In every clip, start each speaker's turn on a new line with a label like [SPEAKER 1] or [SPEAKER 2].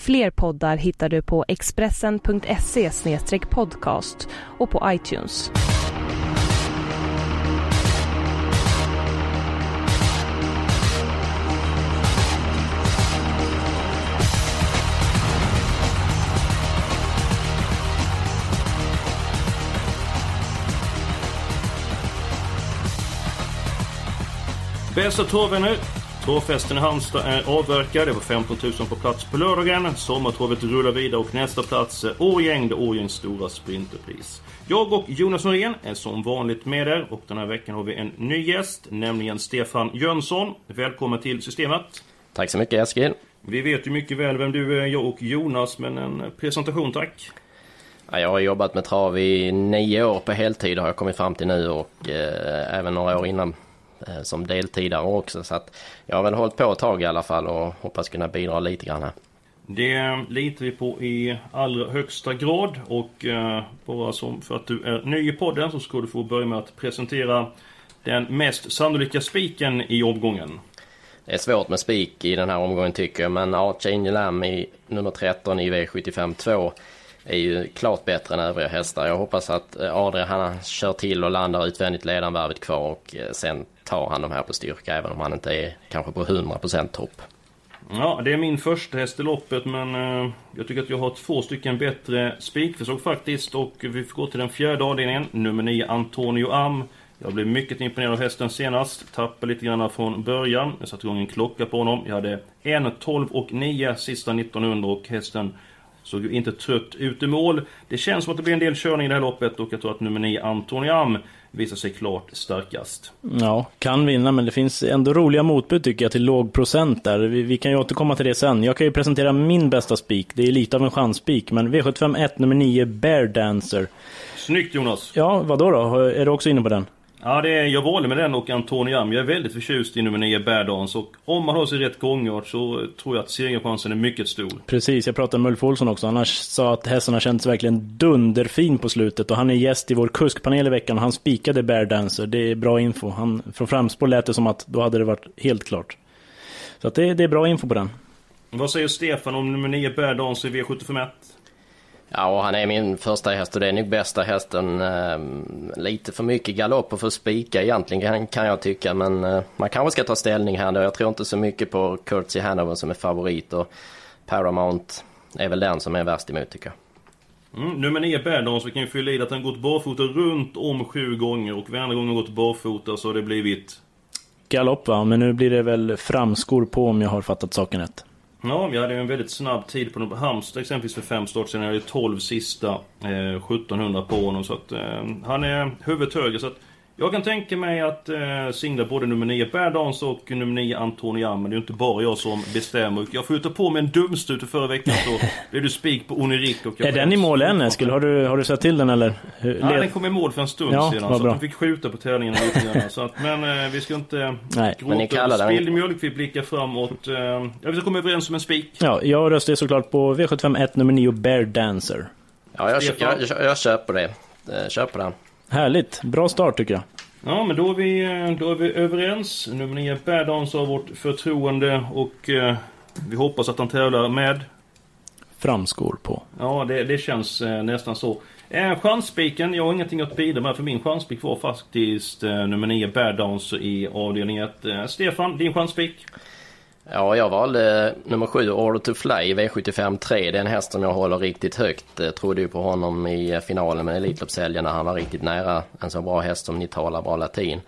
[SPEAKER 1] Fler poddar hittar du på expressen.se podcast och på iTunes.
[SPEAKER 2] Bästa torvvänner! Tråvfesten i Halmstad är avverkad. Det var 15 000 på plats på lördagen. Sommartåget rullar vidare och nästa plats är Årgäng, det Årgängs stora sprinterpris. Jag och Jonas Norén är som vanligt med er och den här veckan har vi en ny gäst, nämligen Stefan Jönsson. Välkommen till Systemet.
[SPEAKER 3] Tack så mycket Eskil.
[SPEAKER 2] Vi vet ju mycket väl vem du är, jag och Jonas, men en presentation tack.
[SPEAKER 3] Jag har jobbat med trav i nio år på heltid har jag kommit fram till nu och eh, även några år innan som deltidare också. Så att jag har väl hållit på ett tag i alla fall och hoppas kunna bidra lite grann här.
[SPEAKER 2] Det litar vi på i allra högsta grad och eh, bara som för att du är ny i podden så ska du få börja med att presentera den mest sannolika spiken i omgången.
[SPEAKER 3] Det är svårt med spik i den här omgången tycker jag men Archangel Lam i nummer 13 i V75 2 är ju klart bättre än övriga hästar. Jag hoppas att eh, Adrian han kör till och landar utvändigt ledanvarvet kvar och sen tar han de här på styrka även om han inte är kanske på 100% topp.
[SPEAKER 2] Ja, det är min första häst i loppet men eh, jag tycker att jag har två stycken bättre spikförsök faktiskt och vi får gå till den fjärde avdelningen. Nummer 9 Antonio Am. Jag blev mycket imponerad av hästen senast. Tappade lite grann från början. Jag satte igång en klocka på honom. Jag hade 1, 12 och 9 sista 1900 och hästen såg ju inte trött ut i mål. Det känns som att det blir en del körning i det här loppet och jag tror att nummer 9 Antonio Am visar sig klart starkast.
[SPEAKER 4] Ja, kan vinna men det finns ändå roliga motbud tycker jag till låg procent där. Vi, vi, kan ju återkomma till det sen. Jag kan ju presentera min bästa spik. Det är lite av en chansspik men V751 nummer 9 Bear Dancer.
[SPEAKER 2] Snyggt Jonas!
[SPEAKER 4] Ja, vad då? Är du också inne på den?
[SPEAKER 2] Ja, det är, jag valde med den och Antonio Am. Jag är väldigt förtjust i nummer 9 Bärdans och om man har sig rätt gångart så tror jag att segerchansen är mycket stor.
[SPEAKER 4] Precis, jag pratade med Ulf Olsson också. Han sa att hästarna kändes verkligen dunderfin på slutet och han är gäst i vår kuskpanel i veckan och han spikade Bear Dancer. Det är bra info. Han, från framspår lät det som att då hade det varit helt klart. Så att det, det är bra info på den.
[SPEAKER 2] Vad säger Stefan om nummer 9 Bear Dancer i V751?
[SPEAKER 3] Ja, och han är min första häst och det är nog bästa hästen. Eh, lite för mycket galopp och för spika egentligen kan, jag tycka. Men eh, man kanske ska ta ställning här då. Jag tror inte så mycket på Curtsy Hanover som är favorit. Och Paramount är väl den som är värst emot tycker jag.
[SPEAKER 2] Mm, nummer 9 Berdons, vi kan ju fylla i att han gått barfota runt om sju gånger och varje gång han gått barfota så har det blivit...
[SPEAKER 4] Galopp va, men nu blir det väl framskor på om jag har fattat saken rätt.
[SPEAKER 2] Ja, vi hade ju en väldigt snabb tid på Halmstad exempelvis för fem start sen. Jag hade 12 sista eh, 1700 på honom. Så att eh, han är huvudet högre. Så att jag kan tänka mig att eh, singla både nummer 9 Berdans och nummer 9 Antoniam. Men det är inte bara jag som bestämmer. Jag får ju ta på mig en dumstut förra veckan så blev du spik på Onirik. Och
[SPEAKER 4] är den i mål än Eskil? Har du, har du sett till den eller?
[SPEAKER 2] Hur, ja, den kom i mål för en stund ja, sedan. Så bra. att de fick skjuta på tävlingen lite grann. Så att, men eh, vi ska inte
[SPEAKER 4] Nej.
[SPEAKER 2] gråta spilld mjölk. Vi blickar framåt. Eh, ja, vi ska komma överens om en spik.
[SPEAKER 4] Ja, jag röstar såklart på V751 nummer 9 Bear Dancer.
[SPEAKER 3] Ja, jag, jag, jag, jag köper det. Eh, köper den.
[SPEAKER 4] Härligt. Bra start tycker jag.
[SPEAKER 2] Ja, men då är vi, då är vi överens. Nummer 9 Berdans har vårt förtroende och eh, vi hoppas att han tävlar med...
[SPEAKER 4] Framskor på.
[SPEAKER 2] Ja, det, det känns eh, nästan så. Eh, chansspiken, jag har ingenting att bidra med för min chanspik var faktiskt eh, nummer 9 Berdans i avdelning 1. Eh, Stefan, din chanspik?
[SPEAKER 3] Ja, jag valde eh, nummer sju, Order to Fly, V75 3. Det är en häst som jag håller riktigt högt. Jag trodde ju på honom i eh, finalen med Elitloppshelgen när han var riktigt nära en så bra häst som ni talar bra latin.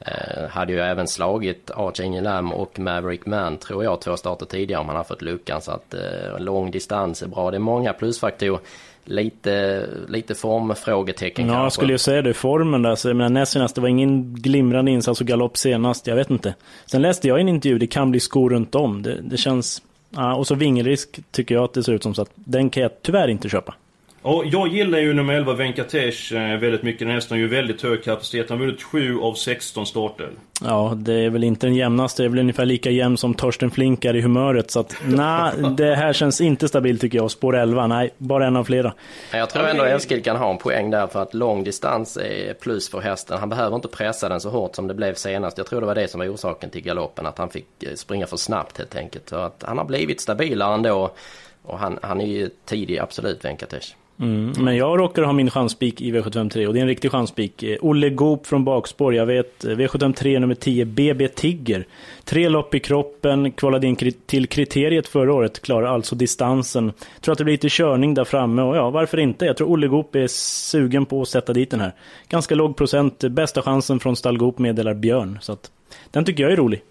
[SPEAKER 3] Eh, hade ju även slagit Archangel Lam och Maverick Man tror jag två starter tidigare om han har fått luckan. Så att eh, lång distans är bra. Det är många plusfaktorer lite, lite formfrågetecken
[SPEAKER 4] Ja,
[SPEAKER 3] kanske.
[SPEAKER 4] jag skulle ju säga det. Formen där. Så jag menar, näst senast, det var ingen glimrande insats och galopp senast. Jag vet inte. Sen läste jag en intervju, det kan bli skor runt om. Det, det känns Ja, och så vingelrisk tycker jag att det ser ut som så att den kan jag tyvärr inte köpa.
[SPEAKER 2] Och jag gillar ju nummer 11 Venkatesh eh, väldigt mycket. Den hästen har ju väldigt hög kapacitet. Han har vunnit 7 av 16 starter.
[SPEAKER 4] Ja, det är väl inte den jämnaste. Det är väl ungefär lika jämn som Torsten Flink är i humöret. Så att nej, det här känns inte stabilt tycker jag. Spår 11, nej, bara en av flera.
[SPEAKER 3] Jag tror ändå Eskil kan ha en poäng där för att lång distans är plus för hästen. Han behöver inte pressa den så hårt som det blev senast. Jag tror det var det som var orsaken till galoppen. Att han fick eh, springa för snabbt helt enkelt. Så att han har blivit stabilare ändå. Och han, han är ju tidig, absolut, Venkatesh.
[SPEAKER 4] Mm. Men jag råkar ha min chanspik i V753 och det är en riktig chanspik. Eh, Olle Goop från bakspår, jag vet. Eh, V753 nummer 10, BB Tigger. Tre lopp i kroppen, kvalade in till kriteriet förra året, klarar alltså distansen. Tror att det blir lite körning där framme och ja, varför inte? Jag tror Olle Goop är sugen på att sätta dit den här. Ganska låg procent, bästa chansen från stall Goop meddelar Björn. Så att, den tycker jag är rolig.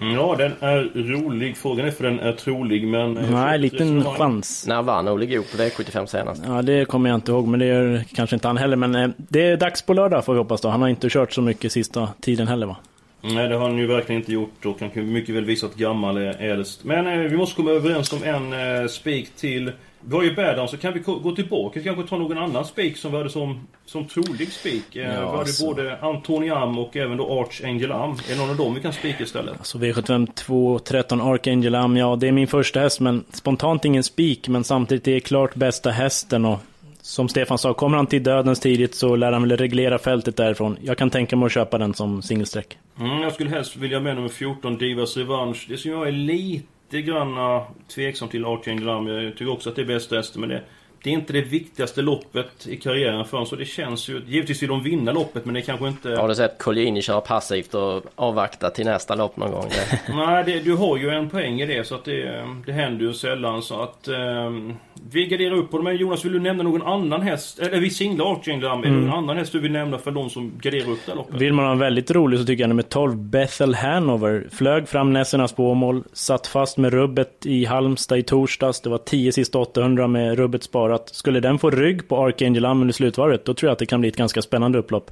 [SPEAKER 2] Ja, den är rolig. Frågan är för den är trolig, men...
[SPEAKER 4] Nej, liten chans.
[SPEAKER 3] När vann Olle Goop på V75 senast?
[SPEAKER 4] Ja, det kommer jag inte ihåg, men det gör kanske inte han heller. Men eh, det är dags på lördag får vi hoppas då. Han har inte kört så mycket sista tiden heller va?
[SPEAKER 2] Nej, det har han ju verkligen inte gjort och han kan mycket väl visa att gammal är äldst. Men eh, vi måste komma överens om en eh, spik till vi har ju Bärdaren, så kan vi gå tillbaka och kanske ta någon annan spik som vi hade som, som trolig spik. Eh, ja, vi hade alltså. både Antoni Am och även då Archangel Am. Är det någon av dem vi kan spika istället?
[SPEAKER 4] Alltså V75 2, 13 Archangel Am, ja det är min första häst men spontant ingen spik men samtidigt är det klart bästa hästen och som Stefan sa, kommer han till dödens tidigt så lär han väl reglera fältet därifrån. Jag kan tänka mig att köpa den som singelsträck.
[SPEAKER 2] Mm, jag skulle helst vilja med nummer 14, Divas Revanche. Det som jag är lite lite grann tveksam till Archangel Arm. Jag tycker också att det är bästa hästen, men det, det är inte det viktigaste loppet i karriären för honom. Så det känns ju... Givetvis vill de vinna loppet men det kanske inte...
[SPEAKER 3] Har du sett Colgjini köra passivt och avvakta till nästa lopp någon gång?
[SPEAKER 2] Nej, det, du har ju en poäng i det så att det, det händer ju sällan så att... Um, vi garderar upp på dem. Jonas, vill du nämna någon annan häst? Eller vi singlar Archangel mm. Är det någon annan häst du vill nämna för de som garderar upp det loppet?
[SPEAKER 4] Vill man ha en väldigt rolig så tycker jag nummer 12, Bethel Hanover. Flög fram Nässernas spåmål, satt fast med rubbet i Halmstad i torsdags. Det var 10 sista 800 med rubbet sparat. Skulle den få rygg på Archangel Am under slutvarvet, då tror jag att det kan bli ett ganska spännande upplopp.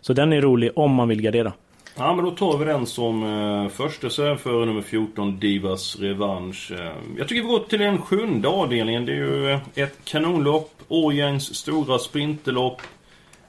[SPEAKER 4] Så den är rolig om man vill gardera.
[SPEAKER 2] Ja men då tar vi den som eh, första serv för nummer 14 Divas revansch. Eh, jag tycker vi går till den sjunde avdelningen. Det är ju eh, ett kanonlopp. Årjängs stora sprinterlopp.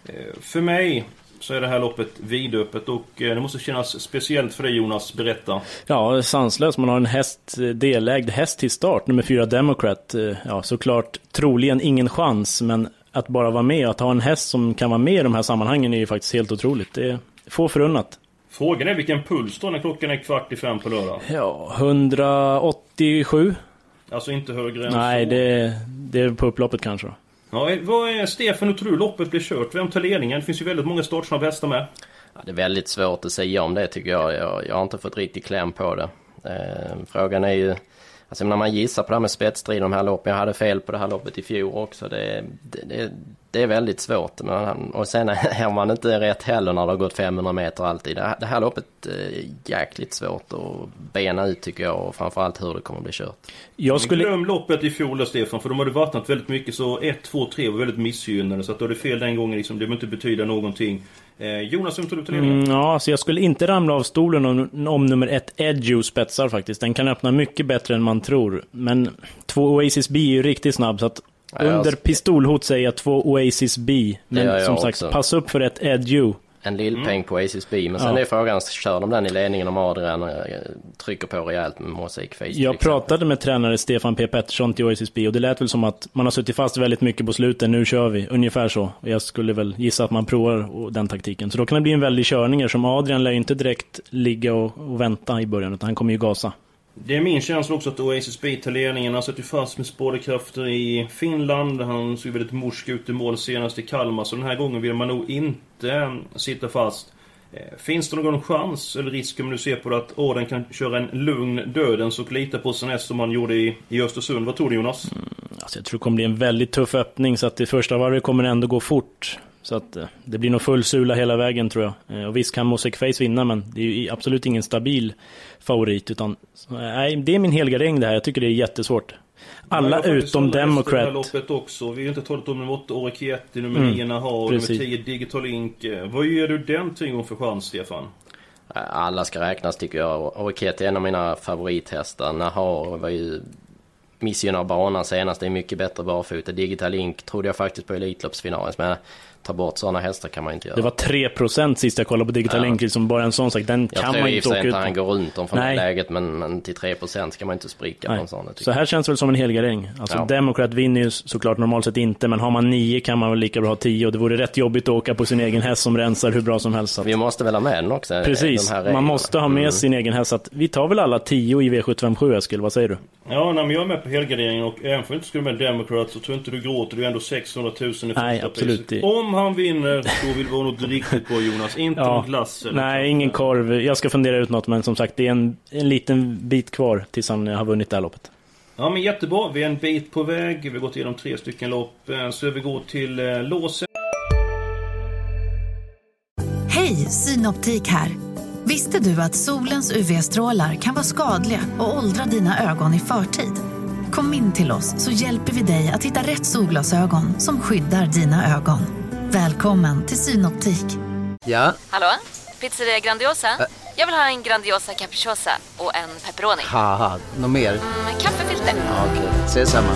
[SPEAKER 2] Eh, för mig så är det här loppet vidöppet och eh, det måste kännas speciellt för dig Jonas. Berätta.
[SPEAKER 4] Ja, sanslöst. Man har en häst, eh, delägd häst till start, nummer 4 Democrat. Ja, såklart troligen ingen chans, men att bara vara med att ha en häst som kan vara med i de här sammanhangen är ju faktiskt helt otroligt. Det är få förunnat.
[SPEAKER 2] Frågan är vilken puls då när klockan är kvart i fem på lördag?
[SPEAKER 4] Ja, 187.
[SPEAKER 2] Alltså inte högre än
[SPEAKER 4] Nej, så? det, det är på upploppet kanske då.
[SPEAKER 2] Ja, vad är Stefan, hur tror du loppet blir kört? Vem tar ledningen? Det finns ju väldigt många startsnabba hästar med.
[SPEAKER 3] Ja, det är väldigt svårt att säga om det tycker jag. Jag, jag har inte fått riktigt kläm på det. Eh, frågan är ju Alltså när man gissar på det här med spetsstrid de här loppen. Jag hade fel på det här loppet i fjol också. Det, det, det, det är väldigt svårt. Men, och sen är man inte rätt heller när det har gått 500 meter alltid. Det, det här loppet är jäkligt svårt att bena ut tycker jag. Och framförallt hur det kommer att bli kört.
[SPEAKER 2] Jag skulle... Glöm loppet i fjol Stefan. För de hade vattnat väldigt mycket. Så 1, 2, 3 var väldigt missgynnade. Så att då är det fel den gången. Liksom, det behöver inte betyda någonting. Eh, Jonas, vem tror du till mm,
[SPEAKER 4] Ja, alltså jag skulle inte ramla av stolen om, om nummer ett Edgeo spetsar faktiskt. Den kan öppna mycket bättre än man tror. Men två Oasis B är ju riktigt snabb så att under pistolhot säger jag två Oasis B. Men som sagt, också. pass upp för ett Edgeo
[SPEAKER 3] en lillpeng mm. på Aces B. Men sen ja. är frågan, kör de den i ledningen om Adrian eh, trycker på rejält med Mosaic Face?
[SPEAKER 4] Jag pratade med tränare Stefan P Pettersson till Aces B och det lät väl som att man har suttit fast väldigt mycket på slutet. Nu kör vi, ungefär så. Jag skulle väl gissa att man provar den taktiken. Så då kan det bli en väldig körning som Adrian lär ju inte direkt ligga och, och vänta i början utan han kommer ju gasa.
[SPEAKER 2] Det är min känsla också att Oasis Beat tar ledningen. Han satt ju fast med spårkrafter i Finland. Han såg väldigt morsk ut i mål senast i Kalmar. Så den här gången vill man nog inte sitta fast. Eh, finns det någon chans eller risk om du ser på det att Åden kan köra en lugn dödens och lita på sin som han gjorde i, i Östersund? Vad tror du Jonas? Mm,
[SPEAKER 4] alltså jag tror det kommer bli en väldigt tuff öppning så att i första varvet kommer det ändå gå fort. Så att eh, det blir nog full sula hela vägen tror jag. Eh, och visst kan Mosek Face vinna men det är ju absolut ingen stabil favorit. Utan, nej, det är min helgardering det här. Jag tycker det är jättesvårt. Alla utom Democrat. Det här
[SPEAKER 2] loppet också. Vi har inte talat om nummer 8 Orekietti, nummer 9 mm, Naha och nummer 10 Digital Ink. Vad ger du den tingen för chans, Stefan?
[SPEAKER 3] Alla ska räknas tycker jag. Orket är en av mina favorithästar. Nahar var ju missgynnad banan senast. Det är mycket bättre barfota. Digital Link trodde jag faktiskt på Elitloppsfinalen. Men ta bort sådana hästar kan man inte göra.
[SPEAKER 4] Det var 3% sist jag kollade på Digital ja. Link, liksom bara en sån sak. Den jag kan man inte åka ut
[SPEAKER 3] Jag han går runt dem från det läget, men, men till 3% ska man inte spricka Nej. på en sån.
[SPEAKER 4] Så här känns det väl som en helgardering. Alltså ja. Democrat vinner ju såklart normalt sett inte, men har man 9 kan man väl lika bra ha 10 och det vore rätt jobbigt att åka på sin egen häst som rensar hur bra som helst.
[SPEAKER 3] Vi måste väl ha med den också?
[SPEAKER 4] Precis, man måste ha med mm. sin egen häst. Att vi tar väl alla 10 i V757 Eskil, vad säger du?
[SPEAKER 2] Ja, nej, men jag är med på helgarderingen och även om du inte skulle med Democrat så tror inte du gråter. Du är ändå 600 000 i första
[SPEAKER 4] Nej, absolut.
[SPEAKER 2] priset. Om han vinner då vill vi ha något riktigt på Jonas. Inte ja. något glass eller
[SPEAKER 4] Nej, ingen korv. Jag ska fundera ut något men som sagt det är en, en liten bit kvar tills han har vunnit det här loppet.
[SPEAKER 2] Ja men jättebra. Vi är en bit på väg. Vi har gått igenom tre stycken lopp. Eh, så vi går till eh, låset.
[SPEAKER 5] Hej, Synoptik här. Visste du att solens UV-strålar kan vara skadliga och åldra dina ögon i förtid? Kom in till oss så hjälper vi dig att hitta rätt solglasögon som skyddar dina ögon. Välkommen till Synoptik.
[SPEAKER 6] Ja?
[SPEAKER 7] Hallå? Pizzeria Grandiosa? Ä Jag vill ha en Grandiosa capriciosa och en pepperoni.
[SPEAKER 6] Något mer? Mm,
[SPEAKER 7] en kaffefilter.
[SPEAKER 6] Ja, Okej, okay. ses samma.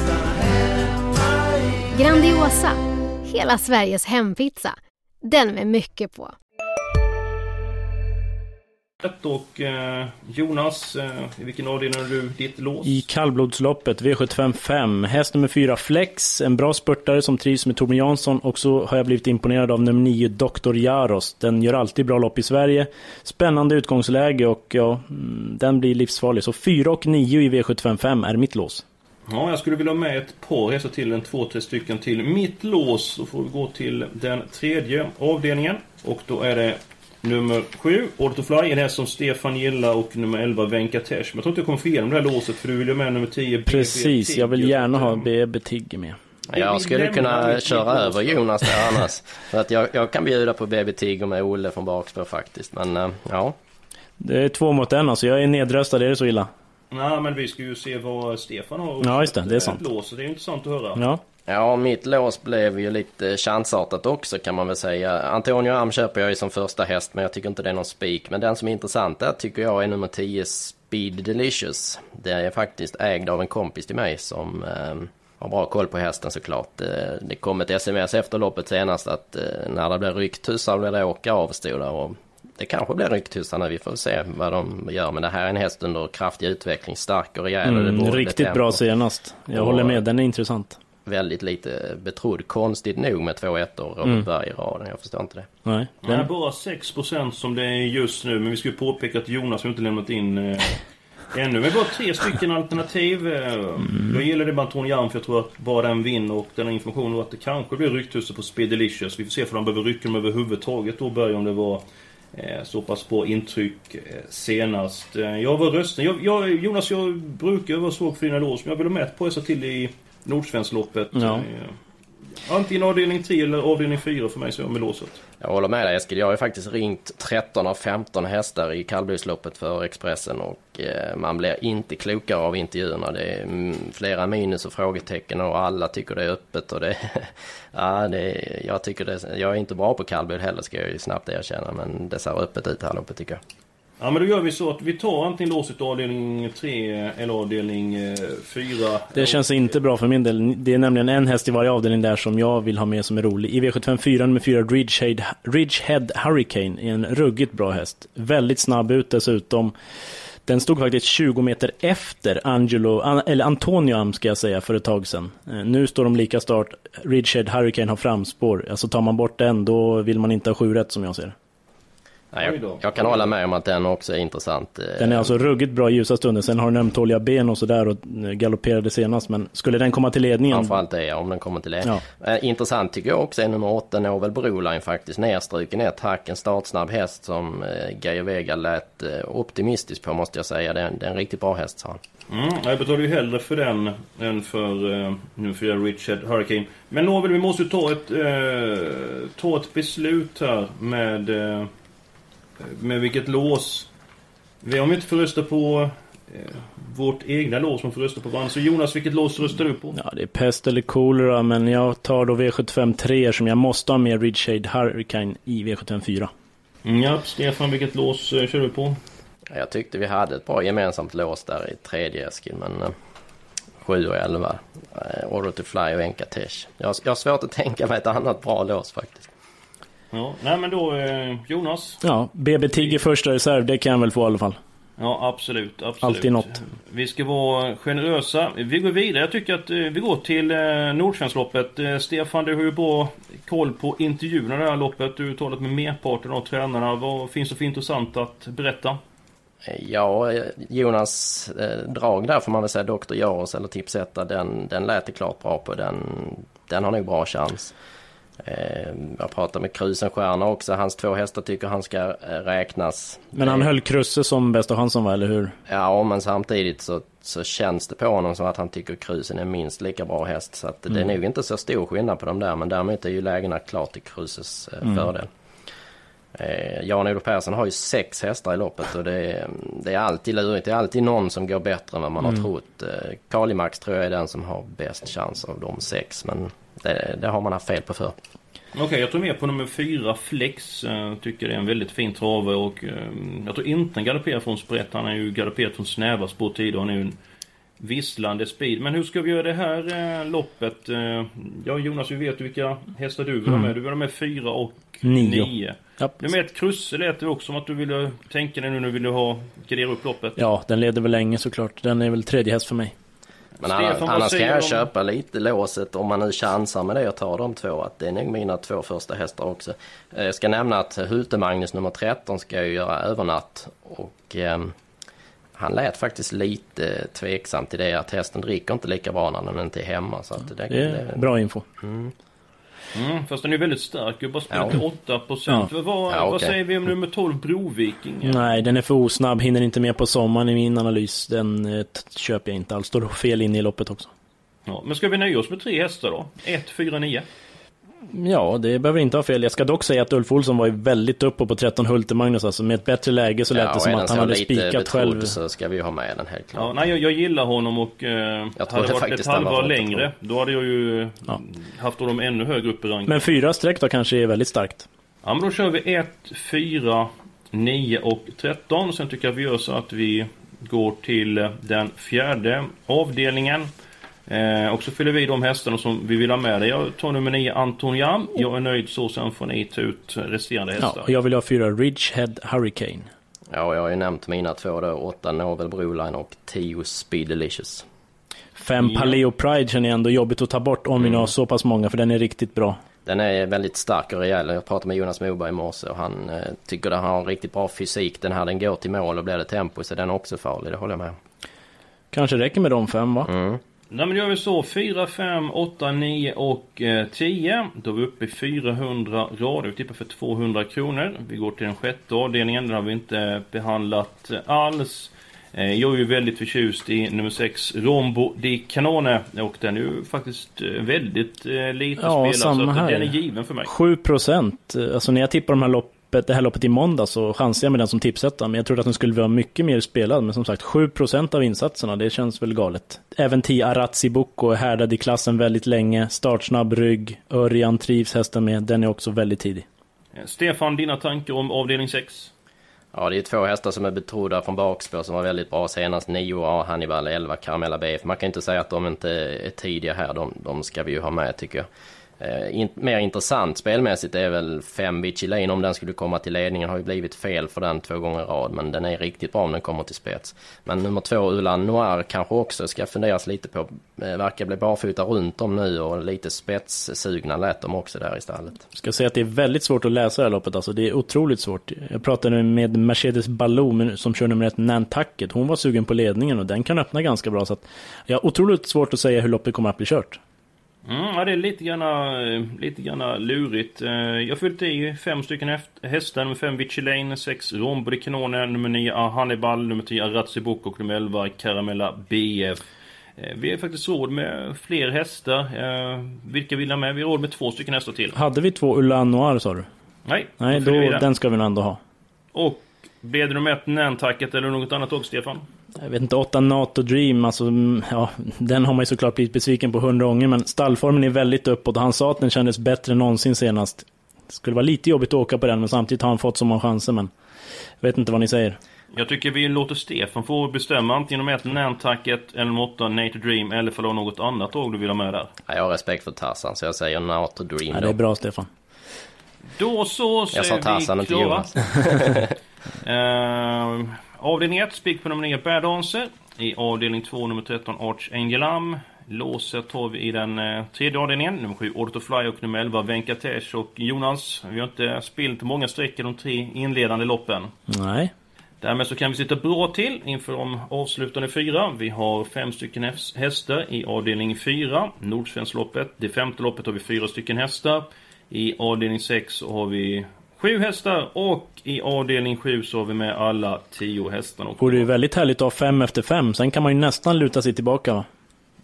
[SPEAKER 8] Grandiosa, hela Sveriges hempizza. Den med mycket på.
[SPEAKER 2] Och eh, Jonas, eh, i vilken avdelning har du ditt lås?
[SPEAKER 4] I kallblodsloppet, V75 5. Häst nummer 4 Flex, en bra spurtare som trivs med Torbjörn Jansson. Och så har jag blivit imponerad av nummer 9 Dr. Jaros. Den gör alltid bra lopp i Sverige. Spännande utgångsläge och ja, mm, den blir livsfarlig. Så 4 och 9 i V75 5 är mitt lås.
[SPEAKER 2] Ja, jag skulle vilja ha med ett par hästar till, en två, tre stycken till mitt lås. Då får vi gå till den tredje avdelningen. Och då är det Nummer 7, Ortofly, en häst som Stefan gillar och nummer 11, Venkatesh. Men jag tror inte jag kommer få igenom det här låset för du vill ju med nummer 10,
[SPEAKER 4] Precis, jag vill gärna ha BB Tigge med.
[SPEAKER 3] Jag skulle kunna köra över Jonas där annars. För att jag, jag kan bjuda på BB Tigger med Olle från bakspår faktiskt. Men uh, ja.
[SPEAKER 4] Det är två mot en alltså. Jag är nedröstad. Är det så illa?
[SPEAKER 2] Nej men vi ska ju se vad Stefan har.
[SPEAKER 4] Ja just det, det är sant.
[SPEAKER 2] Lås, det är intressant att höra.
[SPEAKER 4] Ja.
[SPEAKER 3] Ja, mitt lås blev ju lite chansartat också kan man väl säga. Antonio Am köper jag ju som första häst men jag tycker inte det är någon spik. Men den som är intressant där tycker jag är nummer 10 Speed Delicious. Det är faktiskt ägd av en kompis till mig som eh, har bra koll på hästen såklart. Det, det kom ett sms efter loppet senast att eh, när det blir rycktussar blir det åka av stod där. Och det kanske blir rycktussar när vi får se vad de gör. Men det här är en häst under kraftig utveckling, stark och rejäl.
[SPEAKER 4] Mm, och riktigt bra senast. Jag och, håller med, den är intressant
[SPEAKER 3] väldigt lite betrodd. Konstigt nog med två ettor Robert mm. Berg i raden. Jag förstår inte det.
[SPEAKER 4] Nej.
[SPEAKER 2] Det är bara 6% som det är just nu. Men vi ska ju påpeka att Jonas har inte lämnat in eh, ännu. Men bara tre stycken alternativ. Eh, mm. Jag gillar det med Anton Jan för jag tror att bara den vinner och den informationen och att det kanske blir rycktussar på Speedelicious. Vi får se för de behöver rycka dem överhuvudtaget då börjar om det var eh, så pass bra intryck eh, senast. Jag var rösten. Jag, jag, Jonas, jag brukar vara svag för dina lås men jag vill ha med ett par till i Nordsvenskloppet. Ja. Eh, antingen avdelning 3 eller avdelning 4 för mig så är jag med låset.
[SPEAKER 3] Jag håller med dig Eskil. Jag har ju faktiskt ringt 13 av 15 hästar i kallblodsloppet för Expressen och eh, man blir inte klokare av intervjuerna. Det är mm, flera minus och frågetecken och alla tycker det är öppet och det... ja, det, jag tycker det... Jag är inte bra på kallblod heller ska jag ju snabbt erkänna men det ser öppet ut det här loppet tycker jag.
[SPEAKER 2] Ja men då gör vi så att vi tar antingen låset avdelning 3 eller avdelning eh, 4.
[SPEAKER 4] Det känns inte bra för min del. Det är nämligen en häst i varje avdelning där som jag vill ha med som är rolig. I V75 4 nummer 4 Ridgehead, Ridgehead Hurricane är en ruggigt bra häst. Väldigt snabb ut dessutom. Den stod faktiskt 20 meter efter Angelo, eller Antonio Am ska jag säga, för ett tag sedan. Eh, nu står de lika start. Ridgehead Hurricane har framspår. Alltså tar man bort den, då vill man inte ha sju rätt som jag ser
[SPEAKER 3] Nej, jag, jag, kan hålla med om att den också är intressant.
[SPEAKER 4] Den är alltså ruggigt bra i ljusa stunder. Sen har den ömtåliga ben och sådär och galopperade senast. Men skulle den komma till ledningen?
[SPEAKER 3] Framförallt det, om den kommer till ledningen. Ja. Eh, intressant tycker jag också är nummer 8, Novel Broline faktiskt. Nerstruken ett hack, en startsnabb häst som eh, Geir Vega lät eh, optimistisk på måste jag säga. Det är, det är en riktigt bra häst, sa
[SPEAKER 2] han. Mm, jag betalar ju hellre för den än för eh, nu för Richard Hurricane. Men Novel, vi måste ju ta ett, eh, ta ett beslut här med eh, med vilket lås. Om vi inte får rösta på eh, vårt egna lås, man får rösta på varandra. Så Jonas, vilket lås röstar du på?
[SPEAKER 4] Ja, det är pest eller kolera, men jag tar då V75 3 som jag måste ha med Ridgeshade Hurricane i V75 4.
[SPEAKER 2] Mm, Ja, Stefan, vilket lås eh, kör du på?
[SPEAKER 3] Jag tyckte vi hade ett bra gemensamt lås där i tredje Eskil, men eh, 7 och 11. Eh, Order to Fly och Enkatesh. Jag, jag har svårt att tänka mig ett annat bra lås faktiskt.
[SPEAKER 2] Ja, nej men då eh, Jonas.
[SPEAKER 4] Ja, BB Tigger första reserv, det kan jag väl få i alla fall.
[SPEAKER 2] Ja, absolut, absolut.
[SPEAKER 4] Alltid något.
[SPEAKER 2] Vi ska vara generösa. Vi går vidare. Jag tycker att eh, vi går till eh, Nordsvenskloppet. Eh, Stefan, du har ju bra koll på intervjuerna i det här loppet. Du har talat med merparten av tränarna. Vad finns det för intressant att berätta?
[SPEAKER 3] Ja, Jonas eh, drag där får man väl säga Dr. Jaros eller Tipsetta, den, den lät det klart bra på. Den, den har nog bra chans. Eh, jag pratade med Krusenstjärna också. Hans två hästar tycker han ska eh, räknas.
[SPEAKER 4] Men han
[SPEAKER 3] Eh,
[SPEAKER 4] höll Krusse som bästa chansen va, eller hur?
[SPEAKER 3] Ja, men samtidigt så, så känns det på honom som att han tycker Krusen är minst lika bra häst. Så att det är
[SPEAKER 4] Mm.
[SPEAKER 3] nog inte så stor skillnad på dem där. Men däremot är ju lägena klart till Kruses
[SPEAKER 4] Mm.
[SPEAKER 3] fördel. Eh, Jan-Olof Persson har ju sex hästar i loppet och det är, det är alltid lurigt. Det är alltid någon som går bättre än vad man
[SPEAKER 4] Mm.
[SPEAKER 3] har trott. Eh, Kalimax tror jag är den som har bäst chans av de sex. Men det, det har man haft fel på förr.
[SPEAKER 2] Okej, jag tror med på nummer fyra Flex. Eh, tycker det är en väldigt fin trave och jag tror inte han galopperar från sprätt. Han är ju galopperat från snäva spår tidigare. Han är ju en visslande speed. Men hur ska vi göra det här loppet? Ja, Jonas, vi vet vilka hästar du vill ha
[SPEAKER 4] Mm.
[SPEAKER 2] med. Du vill ha med fyra och
[SPEAKER 4] Nio.
[SPEAKER 2] nio.
[SPEAKER 4] Ja.
[SPEAKER 2] Du med ett Krusse lät det också som att du ville tänka dig nu när du ville ha gardera upp loppet.
[SPEAKER 4] Ja, den leder väl länge såklart. Den är väl tredje häst för mig.
[SPEAKER 3] Men
[SPEAKER 2] Stefan,
[SPEAKER 3] annars, kan jag
[SPEAKER 2] om-
[SPEAKER 3] köpa lite låset om man nu chansar med det och tar de två. Att det är nog mina två första hästar också. Eh, Jag ska nämna att Hute-Magnus nummer 13 ska ju göra övernatt. Och ehm, han lät faktiskt lite tveksam till det att hästen dricker inte lika bra när den inte är hemma. Så att det,
[SPEAKER 4] Det är bra info.
[SPEAKER 2] Mm, fast den är väldigt stark. Jag bara spelat
[SPEAKER 3] Ja.
[SPEAKER 2] till 8%.
[SPEAKER 4] Ja.
[SPEAKER 2] Vad,
[SPEAKER 3] Ja,
[SPEAKER 2] vad
[SPEAKER 3] okej.
[SPEAKER 2] säger vi om nummer 12 Broviking?
[SPEAKER 4] Nej, den är för osnabb. Hinner inte med på sommaren i min analys. Den eh, köper jag inte alls. Står fel inne i loppet också.
[SPEAKER 2] Ja, men ska vi nöja oss med tre hästar då? 1, 4, 9.
[SPEAKER 4] Ja, det behöver inte ha fel. Jag ska dock säga att Ulf Olsson var ju väldigt uppe på 13 Hulte Magnus. Alltså med ett bättre läge så lät det
[SPEAKER 3] och
[SPEAKER 4] som att han hade spikat
[SPEAKER 3] betrodd
[SPEAKER 4] själv.
[SPEAKER 3] så ska vi ju ha med den helt klart.
[SPEAKER 2] Ja, nej, jag, jag gillar honom och eh, hade det varit ett halvår längre då hade jag ju
[SPEAKER 4] Ja.
[SPEAKER 2] haft honom ännu högre upp i ranken.
[SPEAKER 4] Men fyra streck då kanske är väldigt starkt.
[SPEAKER 2] Ja, men då kör vi 1, 4, 9 och 13. Sen tycker jag vi gör så att vi går till den fjärde avdelningen. Eh, och så fyller vi de hästarna som vi vill ha med. Jag tar nummer 9 Anton Jam. Jag är nöjd så, sen får ni ta ut resterande
[SPEAKER 4] Ja,
[SPEAKER 2] hästar.
[SPEAKER 4] och jag vill ha fyra Ridgehead Hurricane.
[SPEAKER 3] Ja, jag har ju nämnt mina två då. 8 Novel Broline och 10 Speed Delicious.
[SPEAKER 4] Fem
[SPEAKER 2] Ja.
[SPEAKER 4] Paleo Pride känner jag ändå jobbigt att ta bort om vi
[SPEAKER 3] Mm.
[SPEAKER 4] har så pass många, för den är riktigt bra.
[SPEAKER 3] Den är väldigt stark och rejäl. Jag pratade med Jonas Moberg i morse och han eh, tycker att han har en riktigt bra fysik. Den här den går till mål och blir det tempo så den är också farlig, det håller jag med.
[SPEAKER 4] Kanske räcker med de fem va?
[SPEAKER 3] Mm.
[SPEAKER 2] Nej men då gör vi så. 4, 5, 8, 9 och eh, 10. Då är vi uppe i 400 rader. Vi tippar för 200 kronor. Vi går till den sjätte avdelningen. Den har vi inte behandlat eh, alls. Eh, jag är ju väldigt förtjust i nummer 6, Rombo di Canone. Och den är ju faktiskt eh, väldigt eh, lite
[SPEAKER 4] Ja,
[SPEAKER 2] spelad. så att den är given för mig.
[SPEAKER 4] 7 procent. Alltså när jag tippar de här loppet, det här loppet i måndag så chansade jag med den som tipsetta. Men jag trodde att den skulle vara mycket mer spelad. Men som sagt, 7 procent av insatserna, det känns väl galet. Även 10 Arazzi Bocco är härdad i klassen väldigt länge. Startsnabb rygg. Örjan trivs hästen med. Den är också väldigt tidig.
[SPEAKER 2] Stefan, dina tankar om avdelning 6?
[SPEAKER 3] Ja, det är två hästar som är betrodda från bakspår som var väldigt bra senast. 9 A Hannibal, 11 Caramella BF. Man kan inte säga att de inte är tidiga här. De, de ska vi ju ha med tycker jag. Eh, in, mer intressant spelmässigt är väl 5 Vichy Lane om den skulle komma till ledningen. Har ju blivit fel för den två gånger i rad. Men den är riktigt bra om den kommer till spets. Men nummer två Ulan Noir kanske också ska funderas lite på. Eh, verkar bli barfota runt om nu och lite spetssugna lät de också där i stallet.
[SPEAKER 4] Ska säga att det är väldigt svårt att läsa det här loppet. Alltså det är otroligt svårt. Jag pratade med Mercedes Ballou som kör nummer ett Nantucket. Hon var sugen på ledningen och den kan öppna ganska bra. Så att jag har otroligt svårt att säga hur loppet kommer att bli kört.
[SPEAKER 2] Mm, ja, det är lite granna, eh, lite granna lurigt. Eh, Jag har fyllt i fem stycken häst- hästar. Nummer 5 Vichy Lane, 6 Rombo di Canone, nummer 9 Hannibal, nummer 10 Arazzi Bocco och nummer 11 Caramella BF. Eh, Vi har faktiskt råd med fler hästar. Vilka vill ha med? Vi har råd med två stycken hästar till.
[SPEAKER 4] Hade vi två Ulan Noir sa du?
[SPEAKER 2] Nej,
[SPEAKER 4] Nej,
[SPEAKER 2] då den.
[SPEAKER 4] ska vi nog ändå ha.
[SPEAKER 2] Och blev det nummer 1 Nantucket eller något annat också, Stefan?
[SPEAKER 4] Jag vet inte, 8 NATO Dream, alltså, mm, ja, den har man ju såklart blivit besviken på hundra gånger, men stallformen är väldigt uppåt och han sa att den kändes bättre än någonsin senast. Det skulle vara lite jobbigt att åka på den, men samtidigt har han fått så många chanser. Men jag vet inte vad ni säger.
[SPEAKER 2] Jag tycker vi låter Stefan få bestämma antingen om ett Nantucket eller om åtta Nato Dream eller för något annat tåg du vill ha med där.
[SPEAKER 3] Jag har respekt för Tarzan så jag säger Nato Dream
[SPEAKER 4] Ja, det är bra Stefan.
[SPEAKER 2] Då så, så
[SPEAKER 3] Jag sa Tarzan,
[SPEAKER 2] vi
[SPEAKER 3] inte. Jonas.
[SPEAKER 2] uh, avdelning 1, spik på nummer 9, Bad Dancer. I avdelning 2, nummer 13, Archangel Am. Låset har vi i den eh, tredje avdelningen. Nummer 7, Order to Fly och nummer 11, Venkatesh och Jonas. Vi har inte spilt många streck i de tre inledande loppen.
[SPEAKER 4] Nej.
[SPEAKER 2] Därmed så kan vi sitta bra till inför de avslutande fyra. Vi har fem stycken häs- hästar i avdelning 4, Nordsvenskloppet. Det femte loppet har vi fyra stycken hästar. I avdelning 6 så har vi sju hästar och i avdelning 7 så har vi med alla tio hästarna.
[SPEAKER 4] Vore ju väldigt härligt att ha fem efter fem. Sen kan man ju nästan luta sig tillbaka va?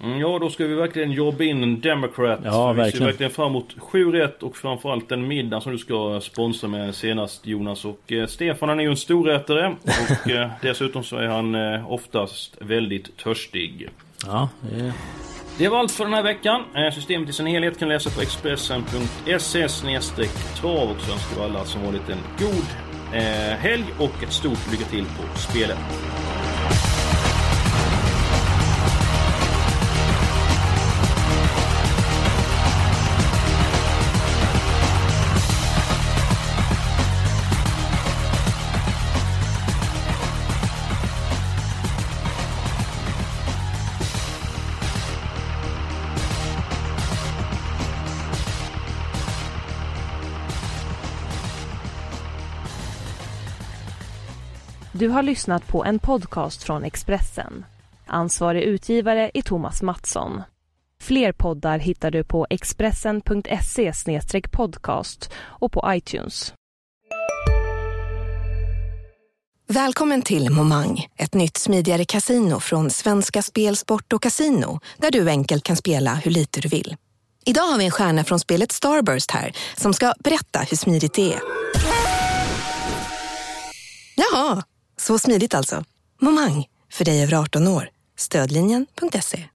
[SPEAKER 2] Mm, Ja, då ska vi verkligen jobba in en Democrat.
[SPEAKER 4] Ja,
[SPEAKER 2] Vi
[SPEAKER 4] verkligen.
[SPEAKER 2] ser verkligen fram emot sju rätt och framförallt den middag som du ska sponsra med senast Jonas. Och eh, Stefan han är ju en storrättare och eh, dessutom så är han eh, oftast väldigt törstig.
[SPEAKER 4] Ja, det är...
[SPEAKER 2] Det var allt för den här veckan. Eh, systemet i sin helhet kan läsa på expressen.se trav och så önskar vi alla som varit en god eh, helg och ett stort lycka till på spelet.
[SPEAKER 1] Du har lyssnat på en podcast från Expressen. Ansvarig utgivare är Thomas Mattsson. Fler poddar hittar du på expressen.se podcast och på iTunes.
[SPEAKER 9] Välkommen till Momang, ett nytt smidigare kasino från Svenska Spel, Sport och Casino där du enkelt kan spela hur lite du vill. Idag har vi en stjärna från spelet Starburst här som ska berätta hur smidigt det är. Jaha, så smidigt alltså. Momang, för dig över 18 år. Stödlinjen.se.